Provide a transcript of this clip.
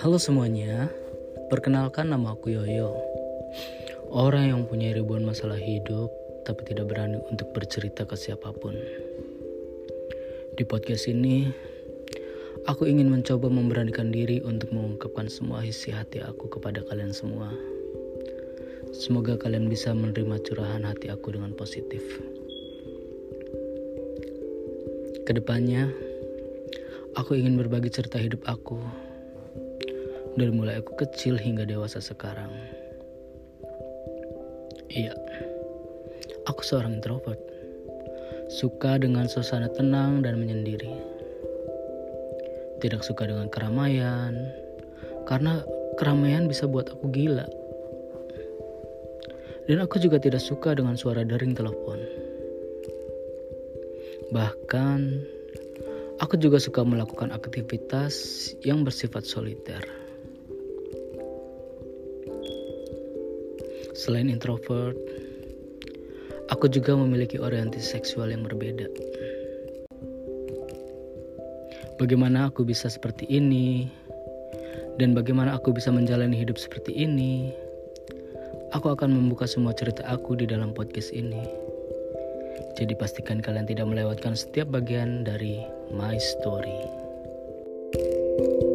Halo semuanya, perkenalkan nama aku Yoyo. Orang yang punya ribuan masalah hidup, tapi tidak berani untuk bercerita ke siapa pun. Di podcast ini, aku ingin mencoba memberanikan diri untuk mengungkapkan semua isi hati aku kepada kalian semua. Semoga kalian bisa menerima curahan hati aku dengan positif. Ke depannya, aku ingin berbagi cerita hidup aku dari mulai aku kecil hingga dewasa sekarang. Iya, aku seorang introvert. Suka dengan suasana tenang dan menyendiri. Tidak suka dengan keramaian, karena keramaian bisa buat aku gila. Dan aku juga tidak suka dengan suara dering telepon. Bahkan, aku juga suka melakukan aktivitas yang bersifat soliter. Selain introvert, aku juga memiliki orientasi seksual yang berbeda. Bagaimana aku bisa seperti ini, dan bagaimana aku bisa menjalani hidup seperti ini, aku akan membuka semua cerita aku di dalam podcast ini. Jadi pastikan kalian tidak melewatkan setiap bagian dari my story. thank you